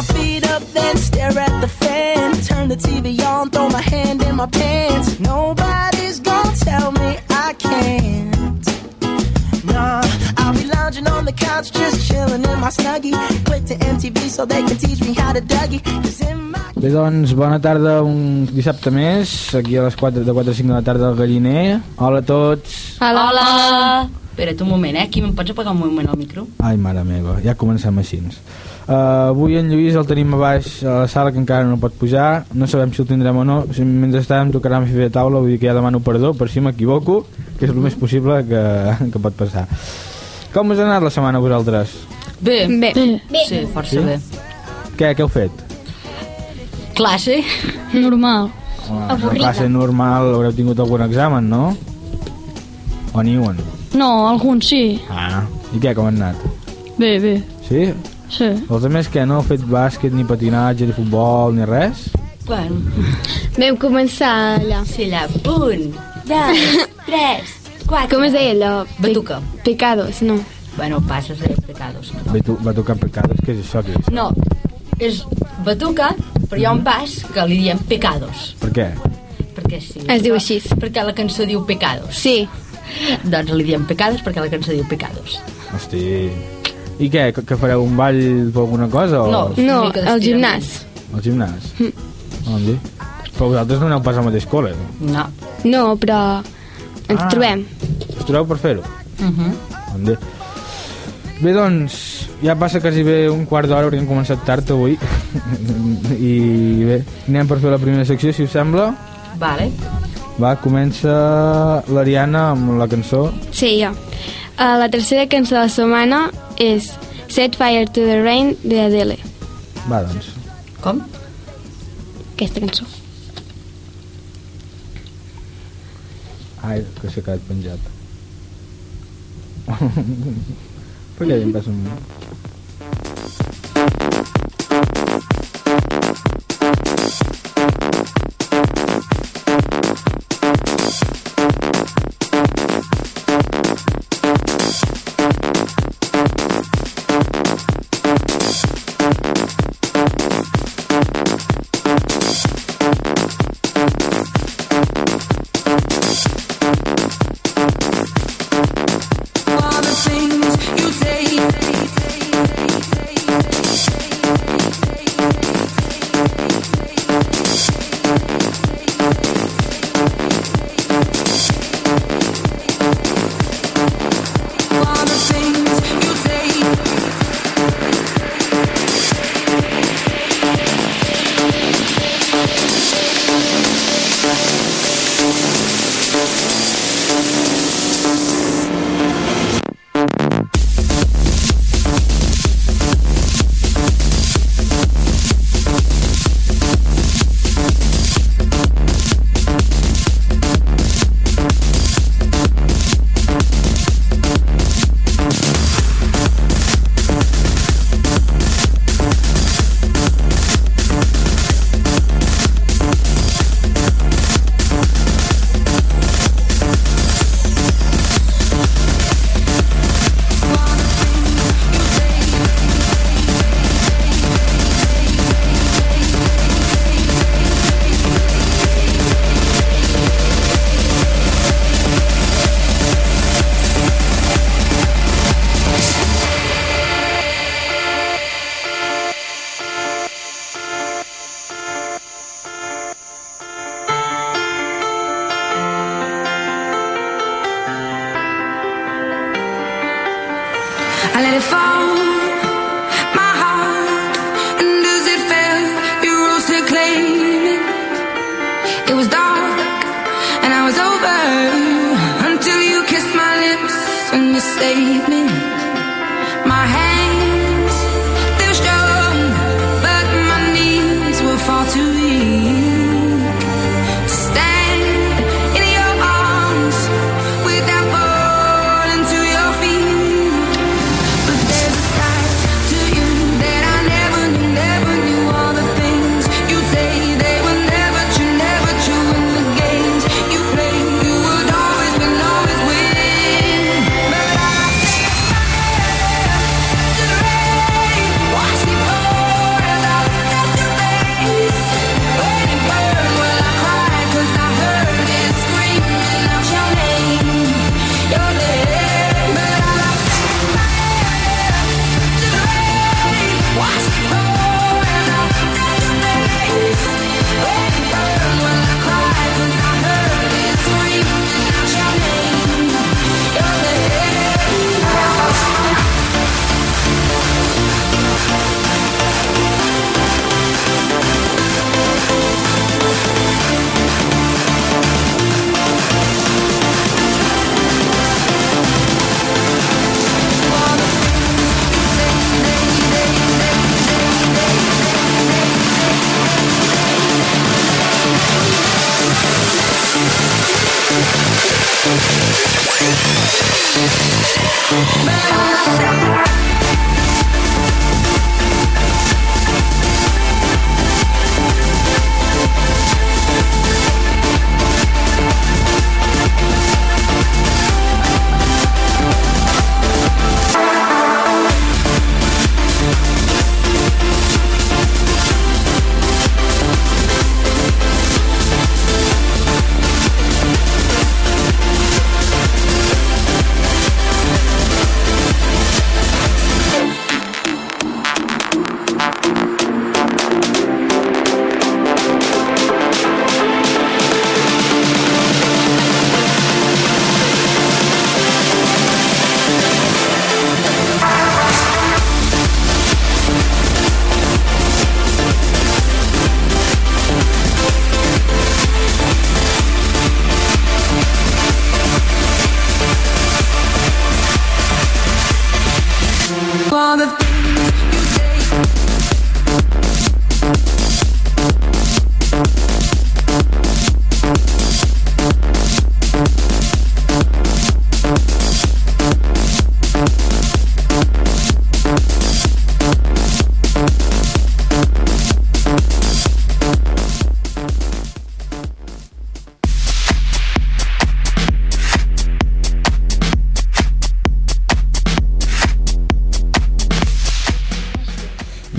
my feet up, then stare at the fan. Turn the TV on, throw my hand in my pants. Nobody's gonna tell me I can't. Nah, I'll be lounging on the couch, just chilling in my snuggie. Click to MTV so they can teach me how to Dougie. Cause in my Bé, doncs, bona tarda, un dissabte més, aquí a les 4, de 4 a 5 de la tarda al Galliner. Hola a tots. Hola. Hola. Espera't un moment, eh? Aquí me'n pots apagar un moment el micro? Ai, mare meva, ja comencem així. Uh, avui en Lluís el tenim a baix a la sala que encara no pot pujar, no sabem si el tindrem o no, si mentrestant em tocarà fer de taula, vull dir que ja demano perdó per si m'equivoco, que és el més possible que, que pot passar. Com us ha anat la setmana a vosaltres? Bé. Bé. Bé. Sí, força Sí? bé. Què, què heu fet? Classe? Normal. Home, una classe normal, haureu tingut algun examen, no? O ni un? No, alguns sí. Ah, i què, com han anat? Bé, bé. Sí? Sí. Els altres que no heu fet bàsquet, ni patinatge, ni futbol, ni res? Bueno, Vam començar allà. sí, allà. Un, dos, tres, quatre. Com es deia allò? Pe- Batuca. Pecados, no. Bueno, passes de pecados. Va tocar pecades, què és això? Què és? No, és batuca, però hi ha un pas que li diem pecados. Per què? Perquè sí. Es diu així. Perquè la cançó diu pecados. Sí. Doncs li diem pecados perquè la cançó diu pecados. Hosti... I què, que, que fareu un ball per alguna cosa? O... No. No, al gimnàs. Al gimnàs? Mm. On dir? Però vosaltres no aneu pas al mateix col·le, no? No. No, però ens Ah. trobem. Us trobeu per fer-ho? Uh -huh. Bé, doncs, ja passa quasi bé un quart d'hora, perquè hem començat tard avui. I bé, anem per fer la primera secció, si us sembla. Vale. Va, comença l'Ariana amb la cançó. Sí, jo. Uh, la tercera cançó de la setmana és Set Fire to the Rain de Adele. Va, doncs. Com? Aquesta cançó. Ai, que s'ha quedat penjat. per què em passa un... I let it fall.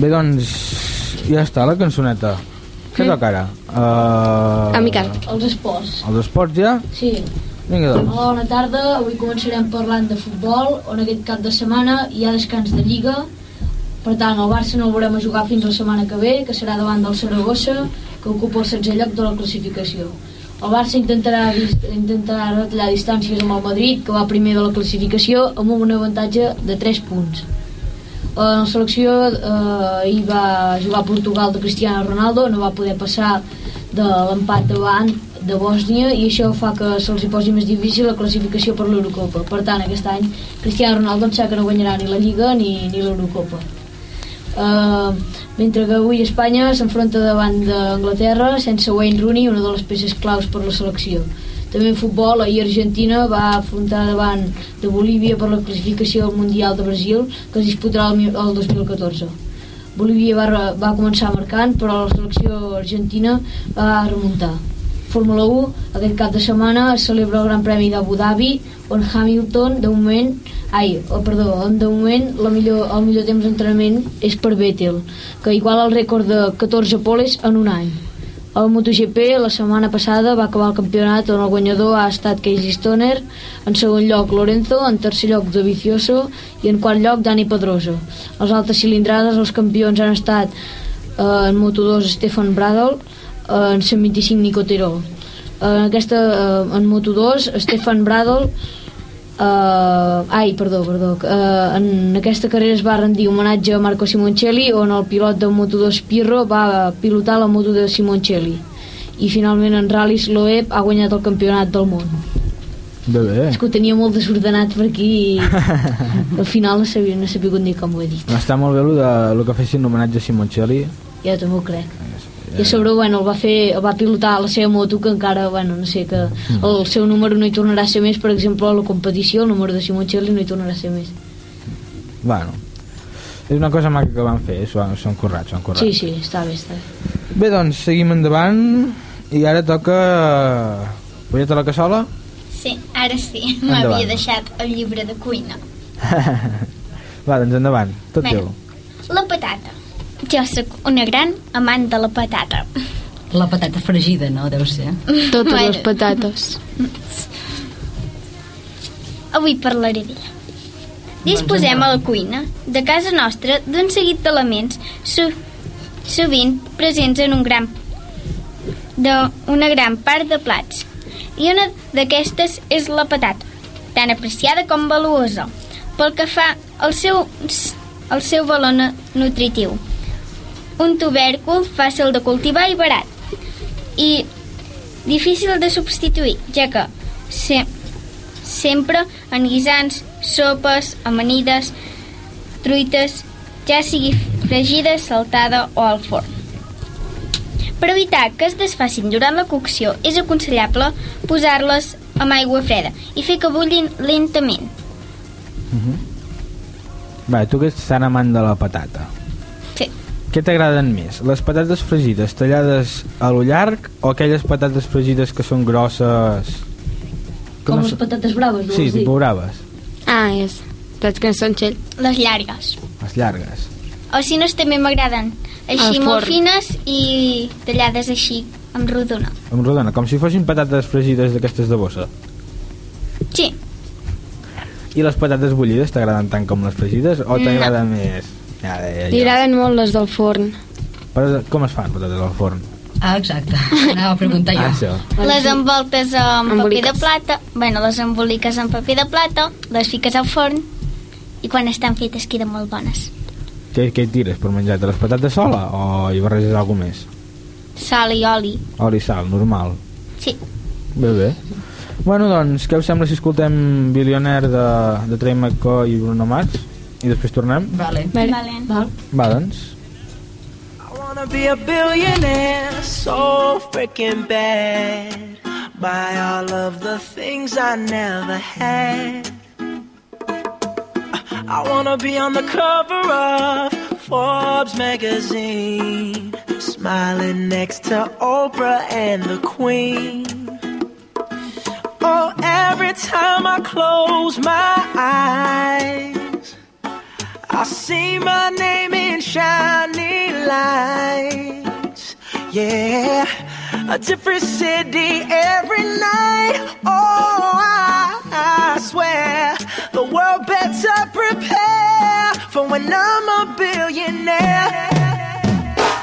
Bé, doncs, ja està la cançoneta. Què toca ara? Uh, A Miquel. Els esports. Els esports ja? Sí. Vinga, doncs. Hola, bona tarda. Avui començarem parlant de futbol, on aquest cap de setmana hi ha descans de Lliga. Per tant, el Barça no el veurem a jugar fins la setmana que ve, que serà davant del Saragossa, que ocupa el 16è lloc de la classificació. El Barça intentarà, intentarà retallar distàncies amb el Madrid, que va primer de la classificació, amb un avantatge de 3 punts. En la selecció eh, hi va jugar Portugal de Cristiano Ronaldo, no va poder passar de l'empat davant de Bòsnia i això fa que se'ls posi més difícil la classificació per l'Eurocopa. Per tant, aquest any Cristiano Ronaldo em sap que no guanyarà ni la Lliga ni, ni l'Eurocopa. Uh, mentre que avui Espanya s'enfronta davant d'Anglaterra sense Wayne Rooney, una de les peces claus per la selecció. També en futbol, ahir Argentina va afrontar davant de Bolívia per la classificació al Mundial de Brasil, que es disputarà el, el 2014. Bolívia va, va començar marcant, però la selecció argentina va remuntar. Fórmula 1, aquest cap de setmana es celebra el Gran Premi d'Abu Dhabi, on Hamilton, de moment, ai, oh, perdó, on de moment la millor, el millor temps d'entrenament és per Vettel, que iguala el rècord de 14 poles en un any. El MotoGP la setmana passada va acabar el campionat on el guanyador ha estat Casey Stoner, en segon lloc Lorenzo, en tercer lloc Dovizioso i en quart lloc Dani Pedroso. Els altres cilindrades els campions han estat eh, en Moto2 Stefan Bradl, eh, en 125 Nico Terol. En, aquesta, eh, en Moto2 Stefan Bradl Uh, ai, perdó, perdó. Uh, en aquesta carrera es va rendir homenatge a Marco Simoncelli, on el pilot de Moto2 Pirro va pilotar la moto de Simoncelli. I finalment en ral·lis Loeb ha guanyat el campionat del món. Bé, bé. És que ho tenia molt desordenat per aquí i al final no sabia, no sabia dir com ho he dit. Està molt bé el, de, el que fessin homenatge a Simoncelli. Jo també ho crec. I a sobre, bueno, el va, fer, el va pilotar la seva moto que encara, bueno, no sé, que el seu número no hi tornarà a ser més, per exemple, a la competició, el número de Simoncelli no hi tornarà a ser més. Bueno, és una cosa maca que van fer, s'ho han- s'ho han currat, s'ho han currat. Sí, sí, està bé, està bé. Bé, doncs, seguim endavant i ara toca... Polleta la cassola? Sí, ara sí. M'havia deixat el llibre de cuina. Va, doncs endavant, tot Vinga. teu. La patata. Jo sóc una gran amant de la patata. La patata fregida, no? Deu ser. Totes Bueno. les patates. Avui parlaré d'ella. Disposem a la cuina de casa nostra d'un seguit d'elements so sovint presents en un gran de una gran part de plats. I una d'aquestes és la patata, tan apreciada com valuosa, pel que fa al seu, al seu valor nu- nutritiu. Un tubèrcul fàcil de cultivar i barat, i difícil de substituir, ja que se, sempre en guisants, sopes, amanides, truites, ja sigui fregida, saltada o al forn. Per evitar que es desfacin durant la cocció, és aconsellable posar-les amb aigua freda i fer que bullin lentament. Va, tu que ets tan amant de la patata. Sí. Què t'agraden més? Les patates fregides tallades a lo llarg o aquelles patates fregides que són grosses... que Com no les patates braves, Sí, vols dir? tipus braves, Ah, és. Saps que són xell? Les llargues. les llargues. O si no, també m'agraden així molt fines i tallades així amb rodona. Amb rodona, com si fossin patates fregides d'aquestes de bossa. Sí, I les patates bullides t'agraden tant com les fregides o t'agrada més... Ja, ja, ja. Li agraden molt les del forn. Però com es fan patates al forn? Ah, exacte. Anava a preguntar jo. Ah, això. les envoltes amb paper de plata, bueno, les emboliques amb paper de plata, les fiques al forn i quan estan fetes queden molt bones. Què, què tires per menjar-te? Les patates sola o hi barreges alguna més? Sal i oli. Oli i sal, normal. Sí. Bé, bé. Bueno, doncs, què us sembla si escoltem Billionaire de, de Trey McCoy i Bruno Mars? I després tornem? Vale. Vale. Val? Va, doncs. I wanna be a billionaire so freaking bad. Buy all of the things I never had. I wanna be on the cover of Forbes magazine, smiling next to Oprah and the Queen. Oh, every time I close my eyes, I see my name in shining lights. Yeah, a different city every night. Oh, I, I swear the world better prepare for when I'm a billionaire.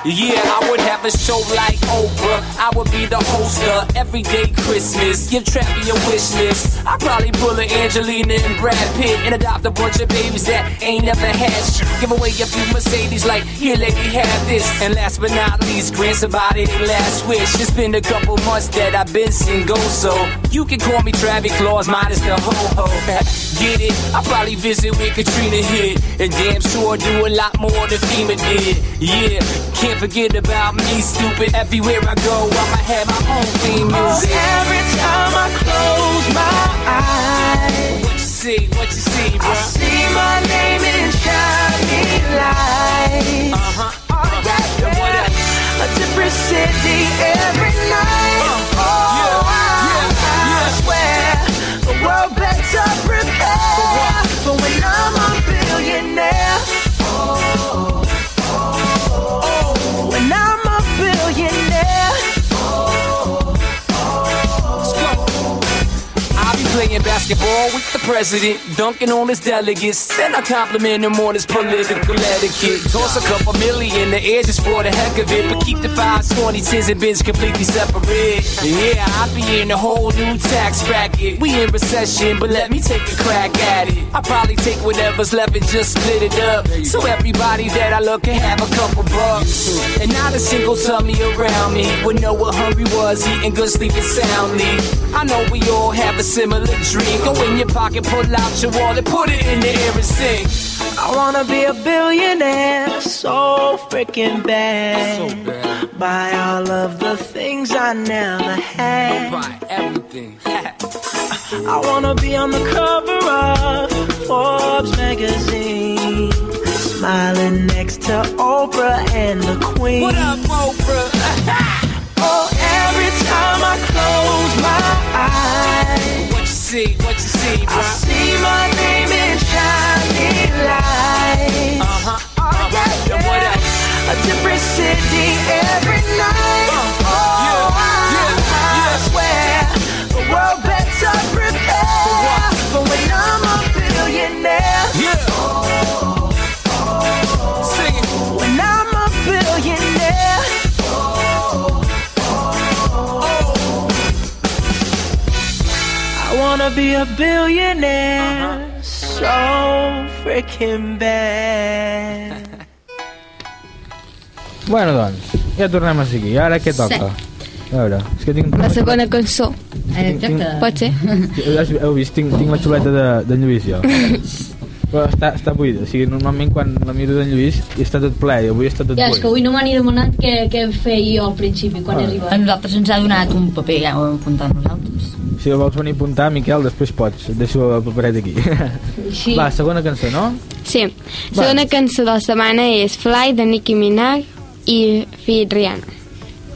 Yeah, I would have a show like Oprah. I would be the host of Everyday Christmas. Give Trappy a wish list. I'd probably pull a Angelina and Brad Pitt and adopt a bunch of babies that ain't never had shit. Give away a few Mercedes like, here, lady, have this. And last but not least, grant somebody their last wish. It's been a couple months that I've been single, so you can call me Travis Claus, minus the ho-ho. Get it? I probably visit with Katrina hit. And damn sure do a lot more than FEMA did. Yeah, can't forget about me, stupid. Everywhere I go, I'ma have my own theme Oh, music. every time I close my eyes, What you see, what you see, bro? I see my name in shining basketball with the president, dunking on his delegates. Then I compliment him on his political etiquette. Toss a couple million the air just for the heck of it. But keep the fives, 20, 10s, and bins completely separate. Yeah, I'll be in a whole new tax bracket. We in recession, but let me take a crack at it. I'll probably take whatever's left and just split it up. So everybody that I look can have a couple bucks. And not a single tummy around me would know what hungry was, eating good, sleeping soundly. I know we all have a similar dream. Go in your pocket, pull out your wallet, put it in the air and sing. I wanna be a billionaire so freaking bad. So bad. Buy all of the things I never had. Buy everything. I wanna be on the cover of Forbes magazine. Smiling next to Oprah and the Queen. what up, Oprah? Oh, every time I close my eyes, see? What you see, I see my name in shining lights. Uh-huh. Oh, yeah, And what yeah. else? A different city every night. Uh, wanna be a billionaire so freaking bad. Bueno, doncs, ja tornem a seguir. I ara què toca? A veure, és que tinc... La segona cançó. Eh, Exacte. Pot ser? Heu vist? Tinc, tinc la xuleta de, de Lluís, jo. Però està, està buida. O sigui, normalment quan la miro d'en Lluís i està tot ple, i avui està tot Ja, és que buit. avui no m'han ni demanat què, què feia jo al principi quan Ah. he A arribat. nosaltres ens ha donat un paper, ja ho hem apuntat nosaltres. Si vols venir a apuntar, Miquel, després pots. Et deixo el paperet aquí. Sí. Va, segona cançó, no? Sí. Segona cançó de la setmana és Fly, de Nicki Minaj i Fit Rihanna.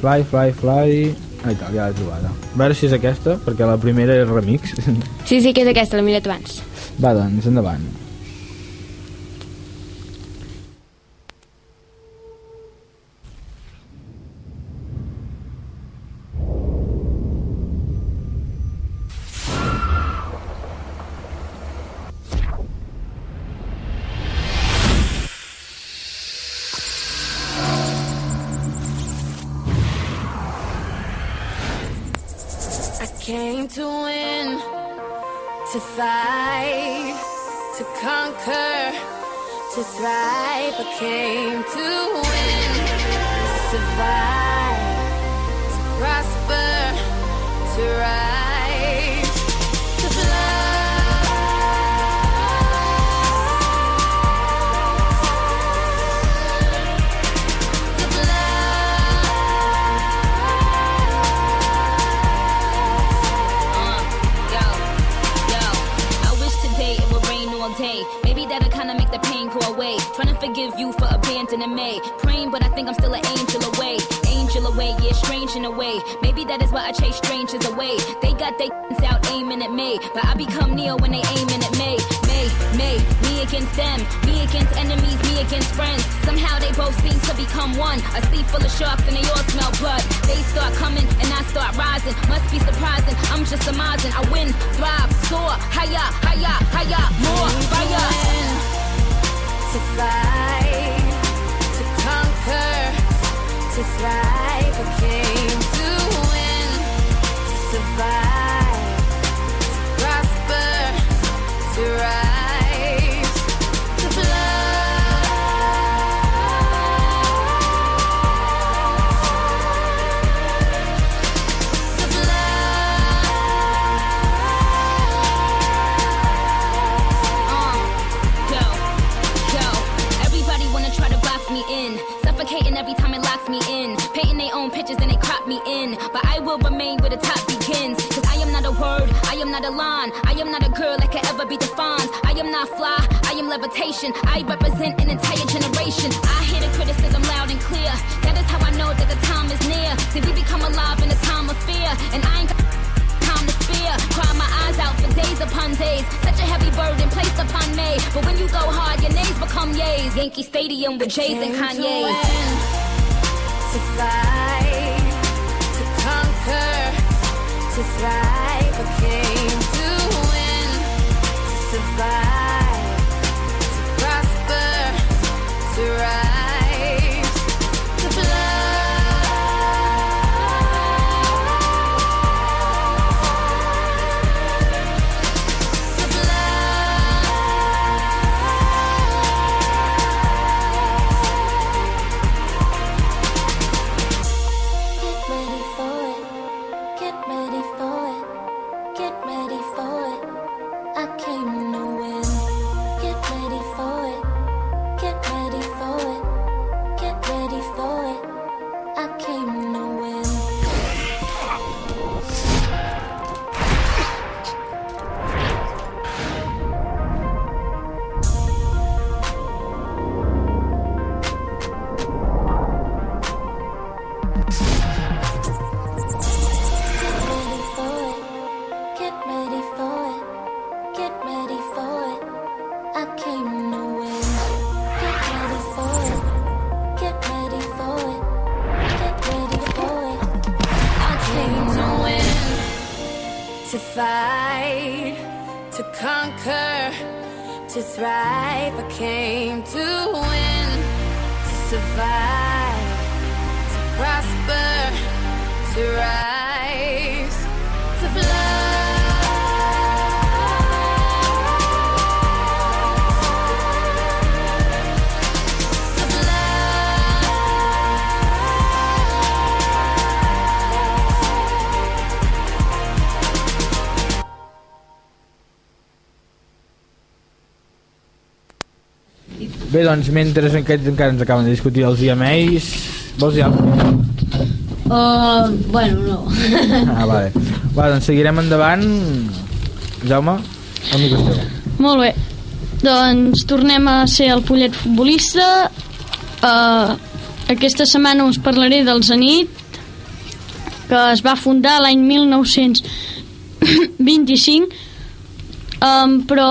Fly, fly, fly... Ah, i tal, ja l'he trobada. A veure si és aquesta, perquè la primera és remix. Sí, sí, que és aquesta, l'he mirat abans. Va, doncs, endavant. Came to win, to fight, to conquer, to thrive. I came to win, to survive, to prosper, to rise, forgive you for abandoning me. Praying, but I think I'm still an angel away. Angel away, yeah, strange in a way. Maybe that is why I chase strangers away. They got they out aiming at me, but I become Neo when they aiming at me. May, May, me against them, me against enemies, me against friends. Somehow they both seem to become one. A sea full of sharks and they all smell blood. They start coming and I start rising. Must be surprising, I'm just surmising. I win, thrive, soar, higher, higher, higher, more fire. To fight, to conquer, to thrive. I came to win, to survive, to prosper, to rise, line. I am not a girl that can ever be defined. I am not fly, I am levitation. I represent an entire generation. I hear the criticism loud and clear. That is how I know that the time is near. See, we become alive in a time of fear. And I ain't got time to fear. Cry my eyes out for days upon days. Such a heavy burden placed upon me. But when you go hard, your names become yays. Yankee Stadium with Jays and Kanye's. to fight, to conquer, to thrive. I came to win, to survive, to prosper, to rise, doncs, mentre aquests encara ens acaben de discutir els IMEis, vols dir alguna cosa? Uh, bueno, no. Ah, vale. Va, doncs seguirem endavant. Jaume, el micro és teu. Molt bé. Doncs tornem a ser el pollet futbolista. Uh, aquesta setmana us parlaré del Zenit, que es va fundar l'any 1925, um, però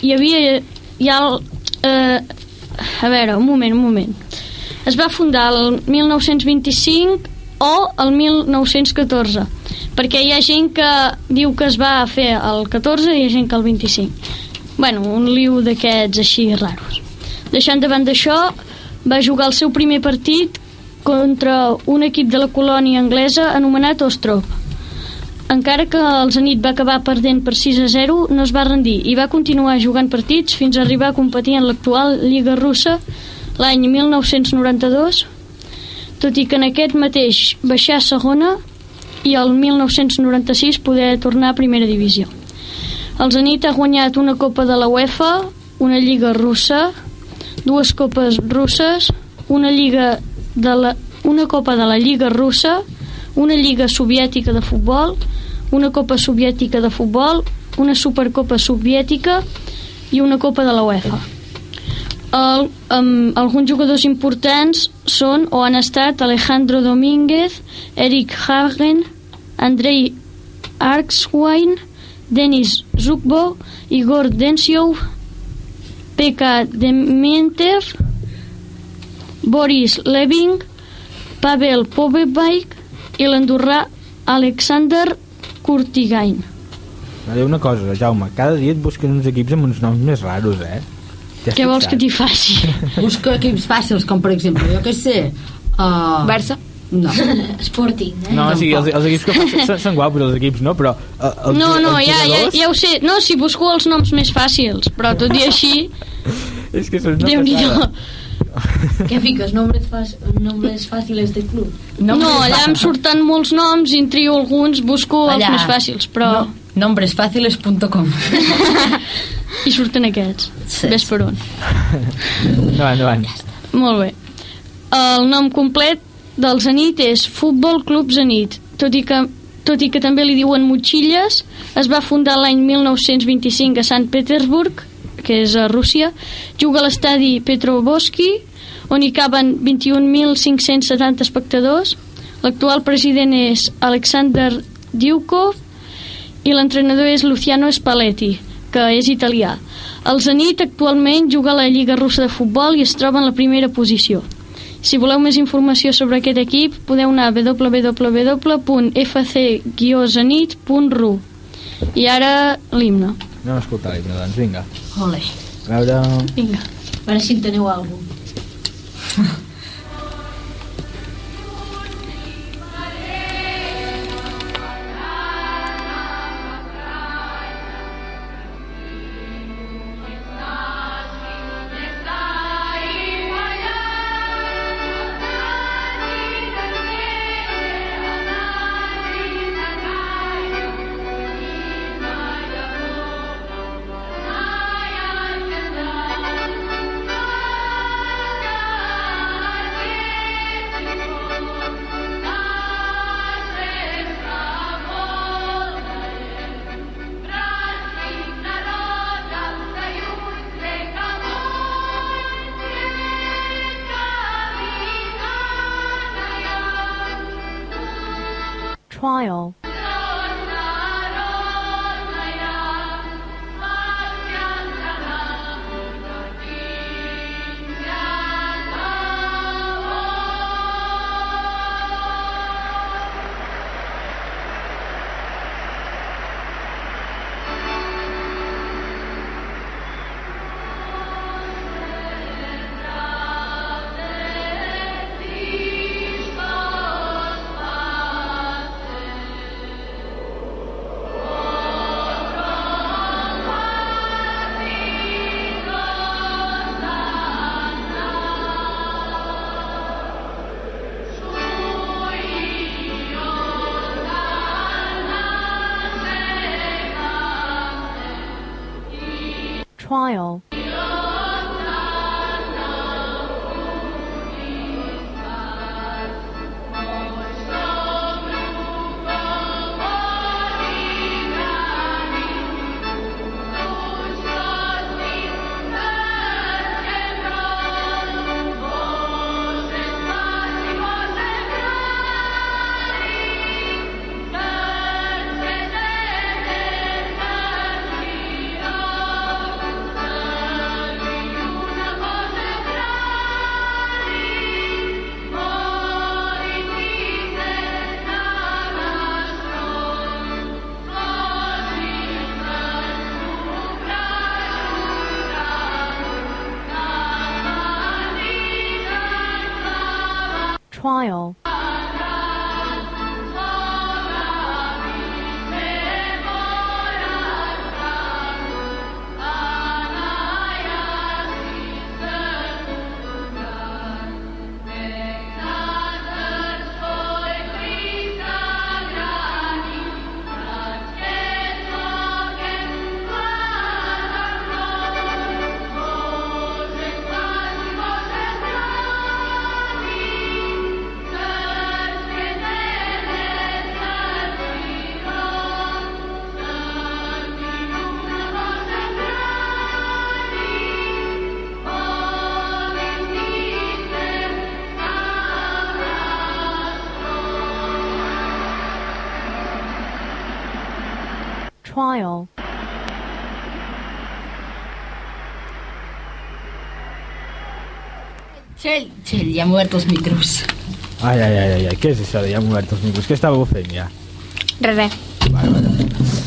hi havia ja el, uh, a veure, un moment, un moment. Es va fundar el 1925 o el 1914, perquè hi ha gent que diu que es va fer el 14 i hi ha gent que el 25. Bueno, un liu d'aquests així raros. Deixant davant d'això, va jugar el seu primer partit contra un equip de la colònia anglesa anomenat Ostrov. Encara que el Zenit va acabar perdent per 6 a 0, no es va rendir i va continuar jugant partits fins a arribar a competir en l'actual Lliga Russa l'any 1992, tot i que en aquest mateix baixar a segona i el 1996 poder tornar a primera divisió. El Zenit ha guanyat una Copa de la UEFA, una Lliga russa, dues Copes russes, una Lliga de la, una Copa de la Lliga russa, una Lliga soviètica de futbol, una Copa soviètica de futbol, una Supercopa soviètica i una Copa de la UEFA. El, um, alguns jugadors importants són o han estat Alejandro Domínguez, Eric Hagen, Andrei Arkswine, Denis Zukbo, Igor Densiov Pekka Dementer, Boris Leving, Pavel Povebaik i l'andorrà Alexander Kurtigain. Va dir una cosa, Jaume, cada dia et busquen uns equips amb uns noms més raros, eh? Què vols fixat? que t'hi faci? Busco equips fàcils, com per exemple, jo què sé... Uh... Barça? No. Sporting, eh? No, o sigui, els, els equips que fan són, són guapos, els equips, no? Però eh, els, No, no, els ja, ja, jugadors- ja ho sé. No, si busco els noms més fàcils, però tot i així, És que són una Déu-n'hi-do. passada. Què fiques? Nombres, fas, nombres fàcils de club? No, allà em surten molts noms i en trio alguns, busco els més fàcils, però... No, nombresfàciles.com I surten aquests. Sí. Ves per on. Endavant, endavant. Molt bé. El nom complet del Zenit és Futbol Club Zenit, tot i que tot i que també li diuen Motxilles, es va fundar l'any 1925 a Sant Petersburg, que és a Rússia, juga a l'estadi Petrovoski, on hi caben 21.570 espectadors. L'actual president és Alexander Diukov i l'entrenador és Luciano Spalletti, que és italià. El Zenit actualment juga a la Lliga Russa de Futbol i es troba en la primera posició. Si voleu més informació sobre aquest equip, podeu anar a www.fc-zenit.ru I ara l'himne. Anem a escoltar l'himne, doncs, vinga. Ole. A veure... Vinga. A veure si enteneu alguna cosa. Trial. Txell, Txell, ja hem obert els micros. Ai, ai, ai, ai, què és això de ja hem obert els micros? Què estàveu fent ja? Res, res.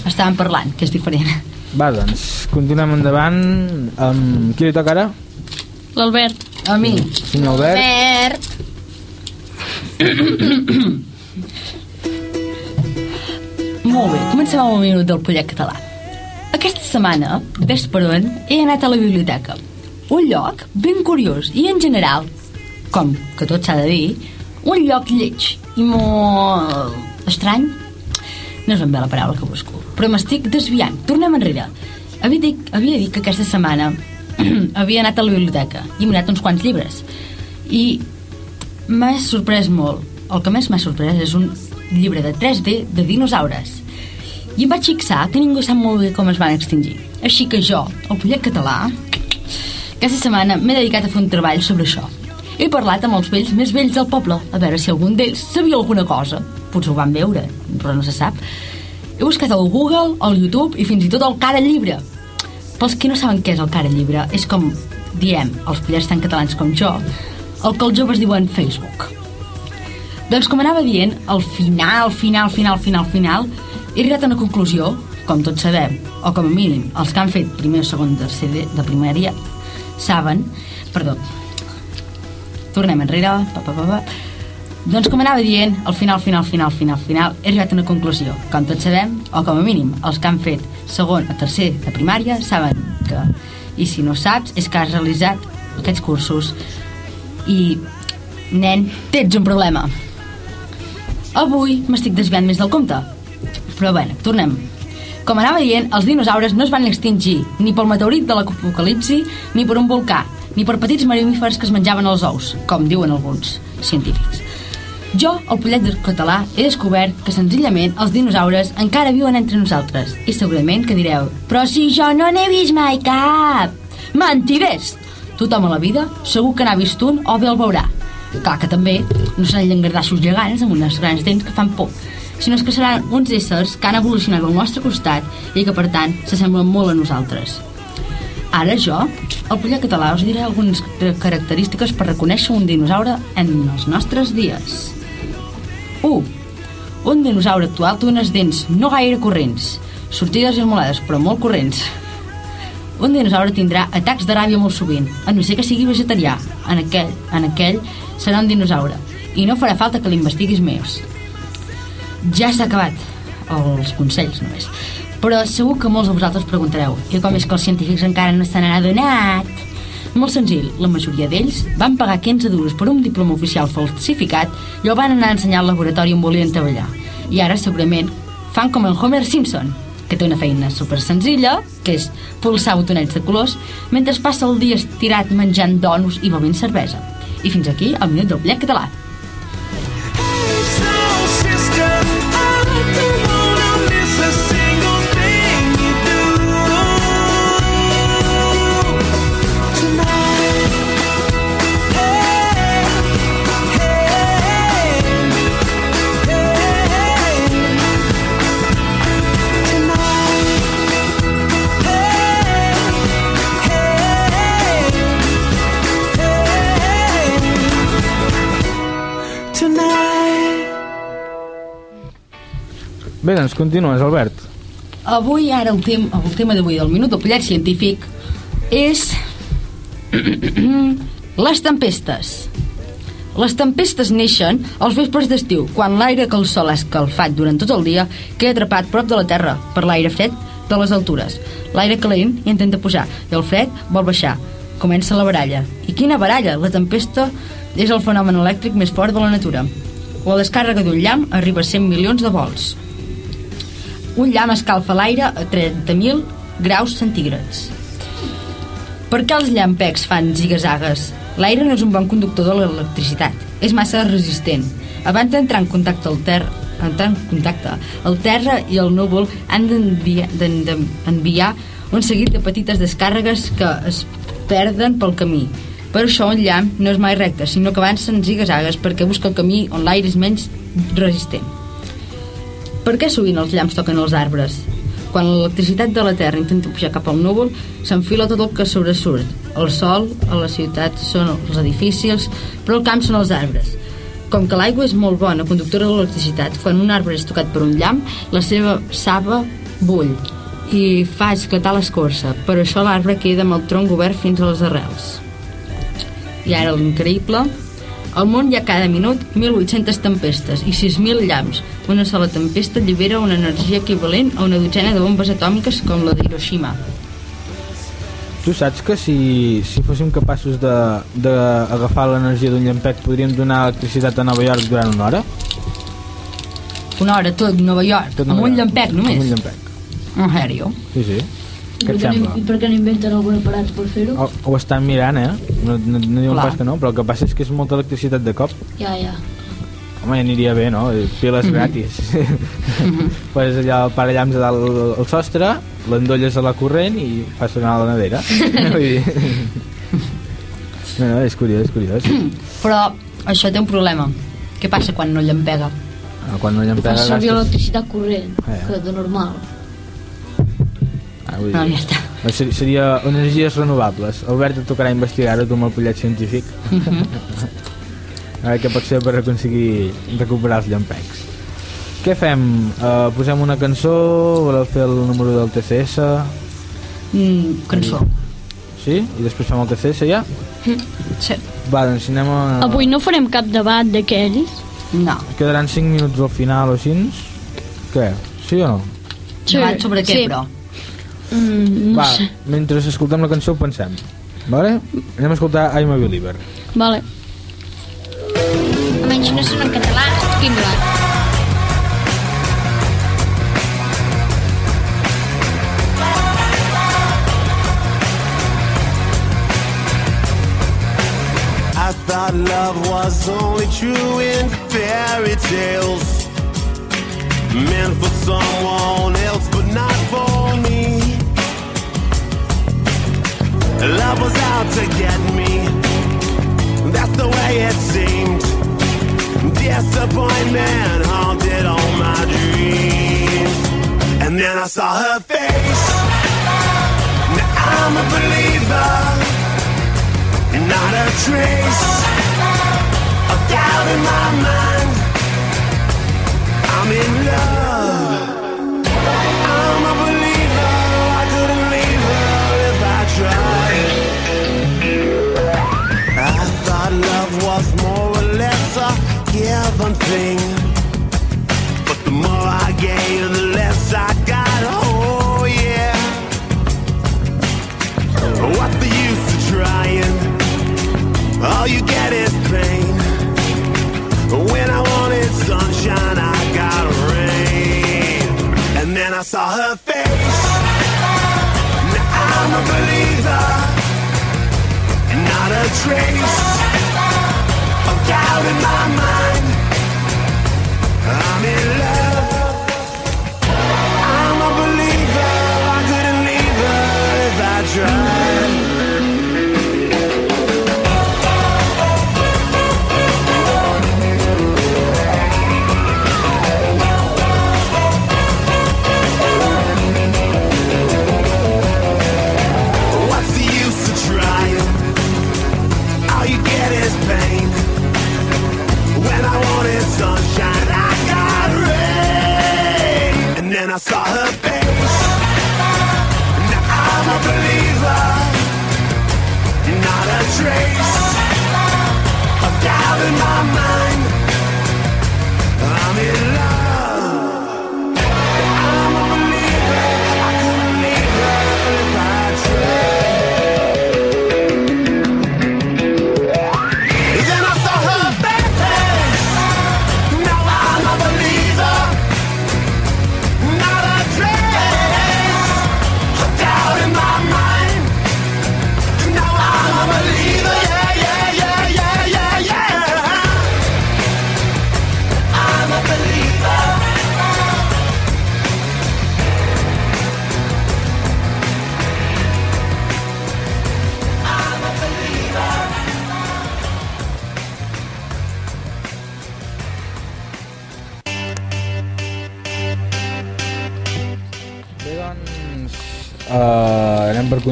Estàvem parlant, que és diferent. Va, doncs, continuem endavant. Um, qui li toca ara? L'Albert. A mi. Senyor Albert. Albert. Molt bé, comencem amb un minut del pollet català. Aquesta setmana, ves per on, he anat a la biblioteca. Un lloc ben curiós i, en general, com que tot s'ha de dir, un lloc lleig i molt estrany. No és ben bé la paraula que busco, però m'estic desviant. Tornem enrere. Havia dit, havia dit que aquesta setmana havia anat a la biblioteca i he mirat uns quants llibres. I m'ha sorprès molt. El que més m'ha sorprès és un llibre de 3D de dinosaures. I em vaig fixar que ningú sap molt bé com es van extingir. Així que jo, el pollet català, aquesta setmana m'he dedicat a fer un treball sobre això. He parlat amb els vells més vells del poble, a veure si algun d'ells sabia alguna cosa. Potser ho van veure, però no se sap. He buscat al Google, al YouTube i fins i tot al Cara Llibre. Pels que no saben què és el Cara Llibre, és com, diem, els pollets tan catalans com jo, el que els joves diuen Facebook. Doncs com anava dient, al final, final, final, final, final, he arribat a una conclusió, com tots sabem, o com a mínim, els que han fet primer, segon, tercer de, primària, saben, perdó, tornem enrere, pa, pa, pa, pa. Doncs com anava dient, al final, final, final, final, final, he arribat a una conclusió. Com tots sabem, o com a mínim, els que han fet segon o tercer de primària saben que, i si no saps, és que has realitzat aquests cursos i, nen, tens un problema. Avui m'estic desviant més del compte. Però bé, tornem. Com anava dient, els dinosaures no es van extingir ni pel meteorit de l'apocalipsi, ni per un volcà, ni per petits mamífers que es menjaven els ous, com diuen alguns científics. Jo, el pollet del català, he descobert que senzillament els dinosaures encara viuen entre nosaltres i segurament que direu però si jo no n'he vist mai cap! Mentiders! Tothom a la vida segur que n'ha vist un o bé el veurà. Clar que també no seran llangardaixos gegants amb unes grans dents que fan por, sinó que seran uns éssers que han evolucionat al nostre costat i que, per tant, s'assemblen molt a nosaltres. Ara jo, el pollet català, us diré algunes característiques per reconèixer un dinosaure en els nostres dies. 1. Un dinosaure actual té unes dents no gaire corrents, sortides i esmolades, però molt corrents. Un dinosaure tindrà atacs de ràbia molt sovint, a no ser que sigui vegetarià. En aquell, en aquell serà un dinosaure, i no farà falta que l'investiguis més. Ja s'ha acabat els consells només. Però segur que molts de vosaltres preguntareu i com és que els científics encara no se n'han adonat? Molt senzill, la majoria d'ells van pagar 15 duros per un diploma oficial falsificat i el van anar a ensenyar al laboratori on volien treballar. I ara segurament fan com el Homer Simpson, que té una feina super senzilla, que és pulsar botonets de colors, mentre passa el dia estirat menjant donos i bevint cervesa. I fins aquí el minut del Black català. Bé, doncs continues, Albert. Avui, ara, el, tem el tema d'avui del Minut del Pollet Científic és les tempestes. Les tempestes neixen als vespres d'estiu, quan l'aire que el sol ha escalfat durant tot el dia queda atrapat prop de la Terra per l'aire fred de les altures. L'aire calent intenta pujar i el fred vol baixar. Comença la baralla. I quina baralla? La tempesta és el fenomen elèctric més fort de la natura. La descàrrega d'un llamp arriba a 100 milions de volts. Un llamp escalfa l'aire a 30.000 graus centígrads. Per què els llampecs fan zigazagues? L'aire no és un bon conductor de l'electricitat. És massa resistent. Abans d'entrar en contacte al terra, entrar en contacte, el terra i el núvol han d'enviar un seguit de petites descàrregues que es perden pel camí. Per això un llamp no és mai recte, sinó que avança en zigazagues perquè busca el camí on l'aire és menys resistent. Per què sovint els llamps toquen els arbres? Quan l'electricitat de la Terra intenta pujar cap al núvol, s'enfila tot el que sobresurt. El sol, a la ciutat són els edificis, però el camp són els arbres. Com que l'aigua és molt bona conductora de l'electricitat, quan un arbre és tocat per un llamp, la seva saba bull i fa esclatar l'escorça. Per això l'arbre queda amb el tronc obert fins a les arrels. I ara l'increïble. Al món hi ha cada minut 1.800 tempestes i 6.000 llamps. Una sola tempesta allibera una energia equivalent a una dotzena de bombes atòmiques com la d'Hiroshima. Tu saps que si, si fóssim capaços d'agafar l'energia d'un llampec podríem donar electricitat a Nova York durant una hora? Una hora tot Nova York, Tot amb Nova un York. llampec només. Amb un llampec. En sèrio? Sí, sí. Què et sembla? I per què no inventen algun aparat per fer-ho? Ho, ho estan mirant, eh? No, no, no diuen Clar. pas que no, però el que passa és que és molta electricitat de cop. Ja, ja. Home, ja aniria bé, no? Piles Mhm. gratis. pues allà el parellams a dalt el, sostre, l'endolles a la corrent i fas sonar a la nevera. Vull dir... No, no, és curiós, és curiós. Però això té un problema. Què passa quan no llampega? Ah, Quan no llampega Fas servir gastes... l'electricitat corrent, Eh. que de normal. Vull No, dir- ja està. Seria, seria energies renovables. Albert et tocarà investigar-ho tu amb el pollet científic. Mhm. a veure què pot fer per aconseguir recuperar els llampecs. Què fem? Uh, posem una cançó? Voleu fer el número del TCS? Mm, cançó. Sí? I després fem el TCS ja? Sí. Va, doncs anem a... Avui no farem cap debat d'aquells. No. Quedaran 5 minuts al final o així? Què? Sí o no? Debat sobre què, però? Mm, no Va, sé. mentre escoltem la cançó ho pensem. Vale? Anem a escoltar I'm a Believer. Vale. Almenys no són en català. Quin blat. I thought love was only true in fairy tales. Meant for someone else, Love was out to get me. That's the way it seemed. Disappointment haunted all my dreams. And then I saw her face. Now I'm a believer. Not a trace of doubt in my mind. I'm in love. Thing. But the more I gave, the less I got. Oh, yeah. What's the use of trying? All you get is pain. When I wanted sunshine, I got rain. And then I saw her face. Now I'm a believer. Not a trace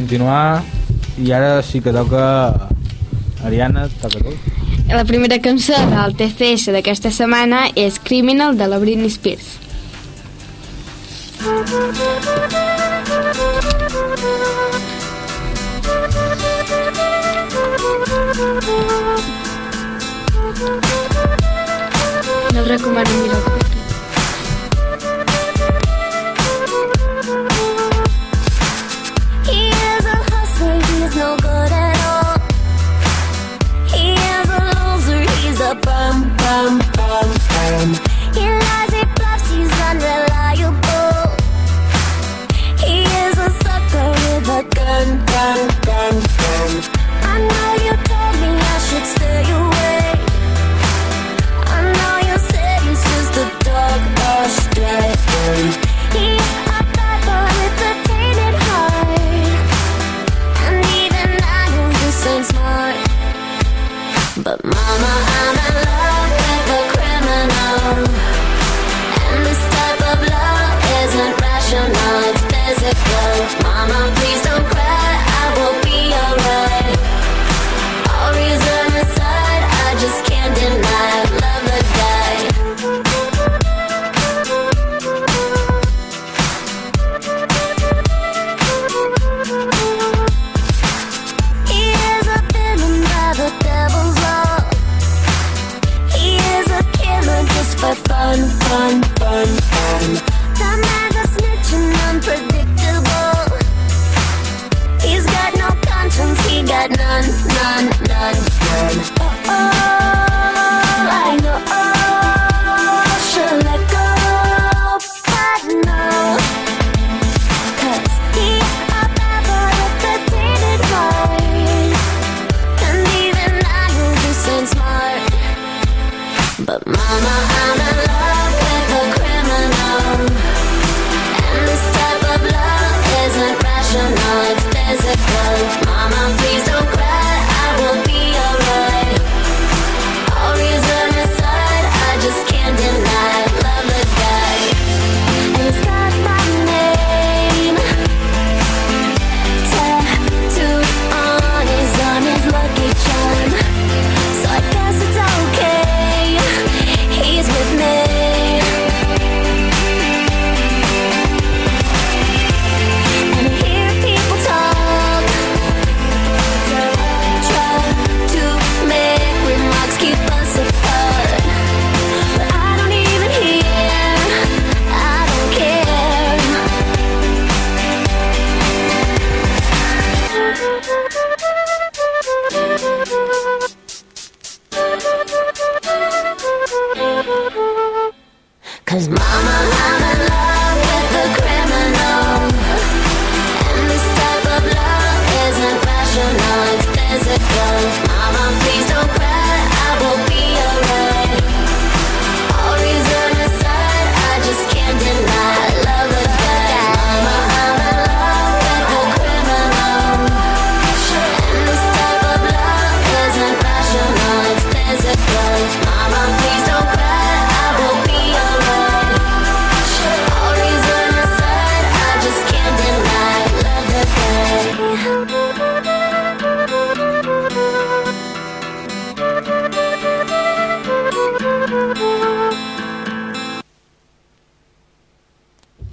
continuar i ara sí que toca Ariana, toca tu. La primera cançó del TCS d'aquesta setmana és Criminal de la Britney Spears. No recomano mirar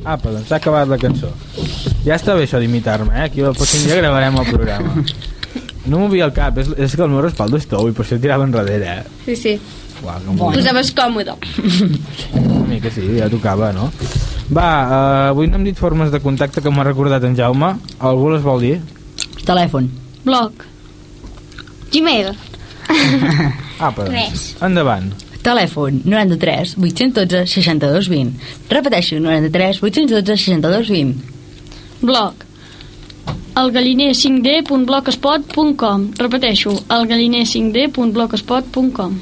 Ah, Apa, doncs s'ha acabat la cançó. Ja està bé això d'imitar-me, eh? Aquí el pròxim dia gravarem el programa. No m'ho al cap, és, és que el meu respaldo és tou i per això tirava enrere, eh? Sí, sí. Uau, no Posaves còmode. A mi que sí, ja tocava, no? Va, eh, avui no hem dit formes de contacte que m'ha recordat en Jaume. Algú les vol dir? Telèfon. Blog. Gmail. Ah, Apa, doncs. Res. Endavant. Telèfon 93 812 62 20. Repeteixo, 93 812 62 20. Blog elgalliner5d.blogspot.com Repeteixo, elgalliner5d.blogspot.com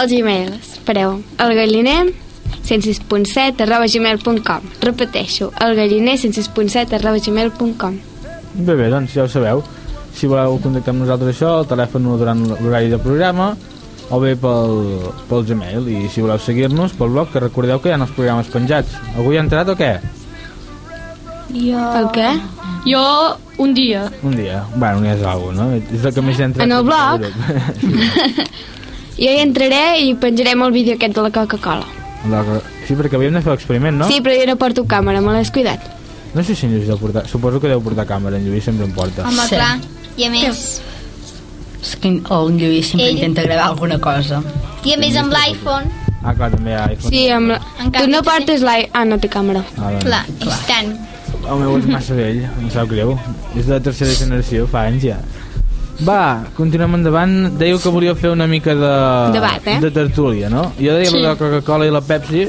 Els e-mails, espereu, elgalliner gmail.com Repeteixo, elgalliner106.7 arroba gmail.com Bé, bé, doncs ja ho sabeu. Si voleu contactar amb nosaltres això, el telèfon durant l'horari de programa, o bé pel, pel Gmail i si voleu seguir-nos pel blog que recordeu que hi ha els programes penjats avui ha entrat o què? Jo... El què? Jo un dia un dia, bueno, n'hi és alguna no? és el que més entra entrat en el blog? sí. jo hi entraré i penjarem el vídeo aquest de la Coca-Cola sí, perquè havíem de fer l'experiment, no? sí, però jo no porto càmera, me l'has cuidat no sé si en Lluís deu portar... Suposo que deu portar càmera, en Lluís sempre em porta. Home, sí. clar. I a més el Lluís sempre Ell- intenta gravar alguna cosa. I a més amb l'iPhone, Ah, clar, també hi ha iPhone. Sí, amb la... Tu no portes l'i... Ah, no té càmera. Ah, doncs. clar, és tant. El meu és massa vell, em sap greu. És de la tercera generació, fa anys ja. Va, continuem endavant. Dèieu que volíeu fer una mica de... Debat, eh? De tertúlia, no? Jo deia Sí. la Coca-Cola i la Pepsi,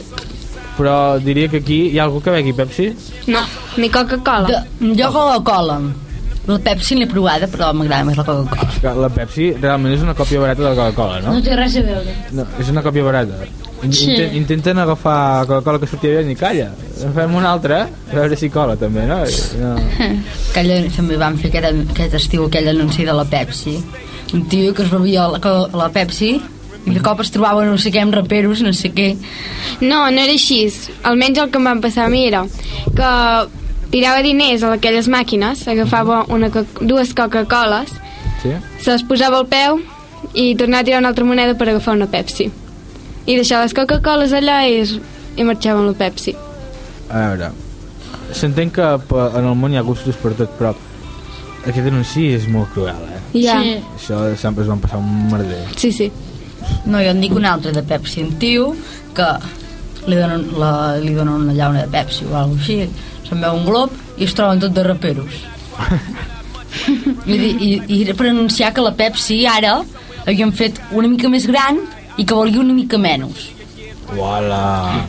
però diria que aquí hi ha algú que begui Pepsi? No, ni Coca-Cola. Jo Coca-Cola. La Pepsi l'he provada, però m'agrada més la Coca-Cola. Que La Pepsi realment és una còpia barata de la Coca-Cola, no? No té res a veure. No, és una còpia barata. In- Sí. Inten, intenten agafar Coca-Cola que sortia bé i calla. En fem una altra, a veure si cola també, no? no. Aquella, també vam fer aquest, aquest estiu aquell anunci de la Pepsi. Un tio que es bevia la, la Pepsi i de cop es trobava no sé què amb raperos, no sé què. No, no era així. Almenys el que em van passar a mi era que tirava diners a aquelles màquines, agafava una, co- dues Coca-Coles, Sí? se les posava al peu i tornava a tirar una altra moneda per agafar una Pepsi. I deixava les Coca-Coles allà i, es, i marxava amb la Pepsi. A veure, s'entén que en el món hi ha gustos per tot, però aquest anunci és molt cruel, eh? Ja. Sí. Això sempre es van passar un merder. Sí, sí. No, jo en dic un altre de Pepsi, un tio que li donen, la, li donen una llauna de Pepsi o alguna així, se'n veu un glob i es troben tot de raperos. I, i, I era per anunciar que la Pepsi ara havien fet una mica més gran i que volia una mica menys. Uala!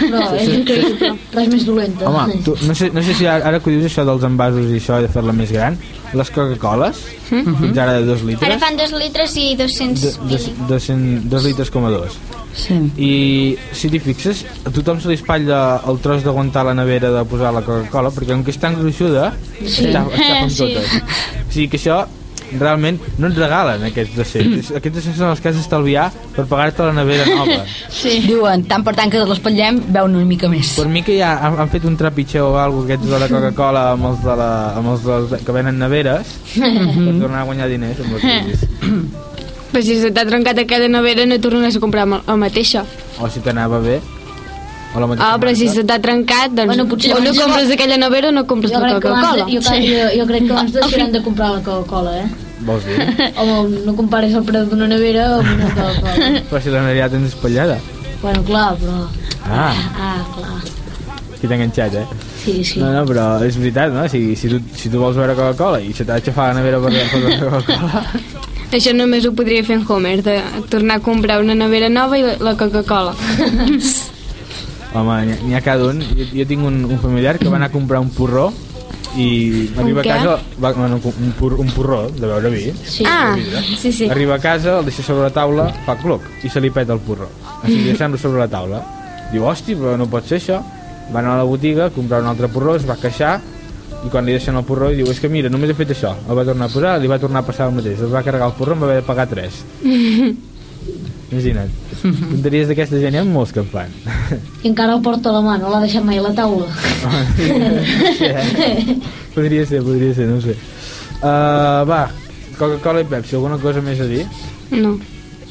Però és increïble. Res més dolenta. Home, tu, no, sé, no sé si ara, ara que dius això dels envasos i això de fer-la més gran, les Coca-Coles, Mhm. fins ara de 2 Ara litres, fan dos litres i 200 de, de, de 100, 2 litres com a 2. Sí. I si t'hi fixes, a tothom se li espatlla el tros d'aguantar la nevera de posar la Coca-Cola, perquè com que és tan gruixuda, Sí. està, està com Sí. totes. O sigui que això realment no et regalen aquests 200. aquests 200 són els que has d'estalviar per pagar-te la nevera nova. Sí. Diuen, tant per tant que l'espatllem, veuen una mica més. Per mi que ja han, han fet un trepitxeu o alguna aquests de la Coca-Cola amb els, de la, amb els de, que venen neveres per tornar a guanyar diners amb els vídeos. Però si se t'ha trencat aquella nevera no tornaràs a comprar la mateixa. O si t'anava bé o la mateixa Ah, però si se t'ha trencat, doncs Bueno, potser o no compres aquella nevera o no compres Jo la Coca-Cola. jo, sí. jo, jo crec que abans deixaran de comprar la Coca-Cola, eh? Vols dir? Home, no compares el preu d'una nevera amb una Coca-Cola. però si la nevera ja tens espatllada. bueno, clar, però... Ah, Ah, clar. aquí t'he enganxat, eh? Sí, sí. No, no, però és veritat, no? Si, si, tu, si tu vols veure Coca-Cola i se t'ha d'aixafar la nevera per veure Coca-Cola... Això només ho podria fer en Homer, de tornar a comprar una nevera nova i la, la Coca-Cola. Home, n'hi ha cada un. Jo, jo tinc un, un familiar que va anar a comprar un porró i arriba a casa... Va, bueno, un, pur, un porró de beure vi. Sí. Ah, sí, sí. Arriba a casa, el deixa sobre la taula, fa cloc, i se li peta el porró. O sigui, deixant-lo sobre la taula. Diu, hosti, però no pot ser això. Va anar a la botiga, comprar un altre porró, es va queixar, i quan li deixen el porró, diu, és que mira, només he fet això. El va tornar a posar, li va tornar a passar el mateix. Es va carregar el porró, em va haver de pagar 3. Imagina't. Tonteries d'aquesta gent hi ha molts que en fan. I encara el porta a la mà, no l'ha deixat mai a la taula. podria ser, podria ser, no sé. Uh, va, Coca-Cola i Pepsi, alguna cosa més a dir? No.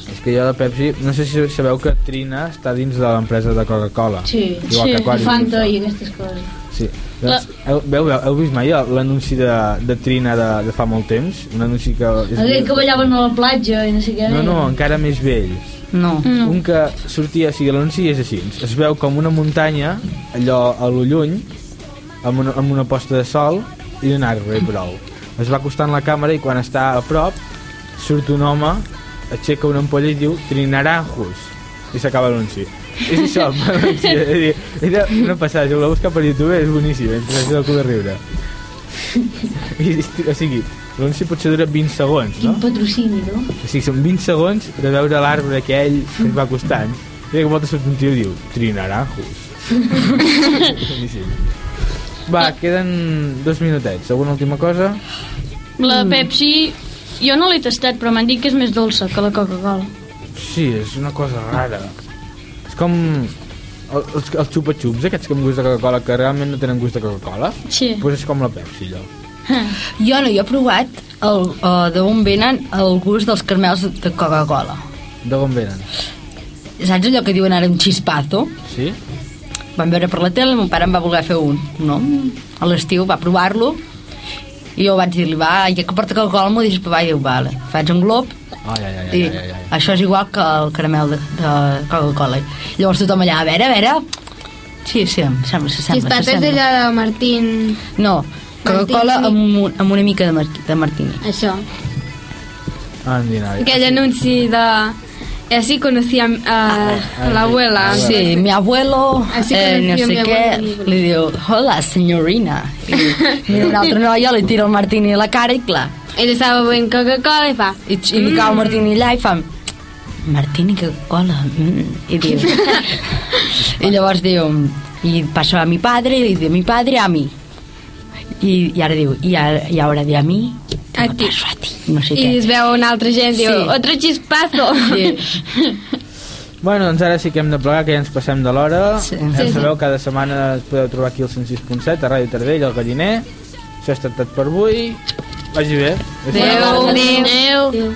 És que jo de Pepsi, no sé si sabeu que Trina està dins de l'empresa de Coca-Cola. Sí, Igual que I. Fanta i aquestes coses. Sí. Doncs, heu, veu, veu, heu vist mai l'anunci de, de Trina de, de fa molt temps? Un anunci que... És Aquell que ballaven a la platja i no sé què. No, no, encara més vell. No. No. Un que sortia, o sigui, l'anunci és així. Es veu com una muntanya, allò a lo lluny, amb una, amb una posta de sol i un arbre i prou. Es va acostant la càmera i quan està a prop surt un home, aixeca una ampolla i diu Trinaranjos i s'acaba l'anunci. És això, Era una passada, si ho voleu buscar per YouTube és boníssim, entre el cul de riure. I, o sigui, l'anunci potser dura 20 segons, no? Quin patrocini, no? O sigui, són 20 segons de veure l'arbre aquell que es va acostant. I de volta surt un tio i diu, trinaranjos. Boníssim. Va, queden dos minutets. Alguna última cosa? La Pepsi, jo no l'he tastat, però m'han dit que és més dolça que la Coca-Cola. Sí, és una cosa rara. És com... el- els, els xupa-xups, aquests que amb gust de Coca-Cola, que realment no tenen gust de Coca-Cola, Sí. pues és com la Pepsi, allò. Jo no, jo he provat el, uh, d'on venen el gust dels caramels de Coca-Cola. De on venen? Saps allò que diuen ara un xispazo? Sí? Vam veure per la tele, el meu pare em va voler fer un, no? A l'estiu va provar-lo i jo vaig dir-li, va, ja que porta Coca-Cola m'ho deixes provar, i diu, vale. Faig un glob Ai, ai, ai, i ai, ai, ai. això és igual que el caramel de, de Coca-Cola. Llavors tothom allà, a veure, a veure... Sí, sí, em sembla, s'assembla. Xispat és s'assembla. allò de Martín... No, Coca-Cola amb, amb una mica de, mar de martini. Això. Andina, Aquell anunci de... Y así conocí a, a- a la abuela. Sí, mi abuelo, Así eh, no sé abuelo. li diu, hola, senyorina. I mira una altra noia, li tira el martini a la cara i clar. Ell estava bevent Coca-Cola i fa... I, i li cau el martini allà i fa... Martini Coca-Cola. Mm. I diu... I llavors diu... I passa a mi padre, i li diu, mi padre a mi. I, i ara diu, i, ara, i ara de a mi, A ti. a ti. No sé I es veu una altra gent, diu, Sí. otro chispazo. Sí. Bueno, doncs ara sí que hem de plegar, que ja ens passem de l'hora. Sí. Ja Sí, sí. sabeu, cada setmana es podeu trobar aquí al 106.7, a Ràdio Tardell, al Galliner. Això ha estat tot per avui. Vagi bé. Adéu. Adéu.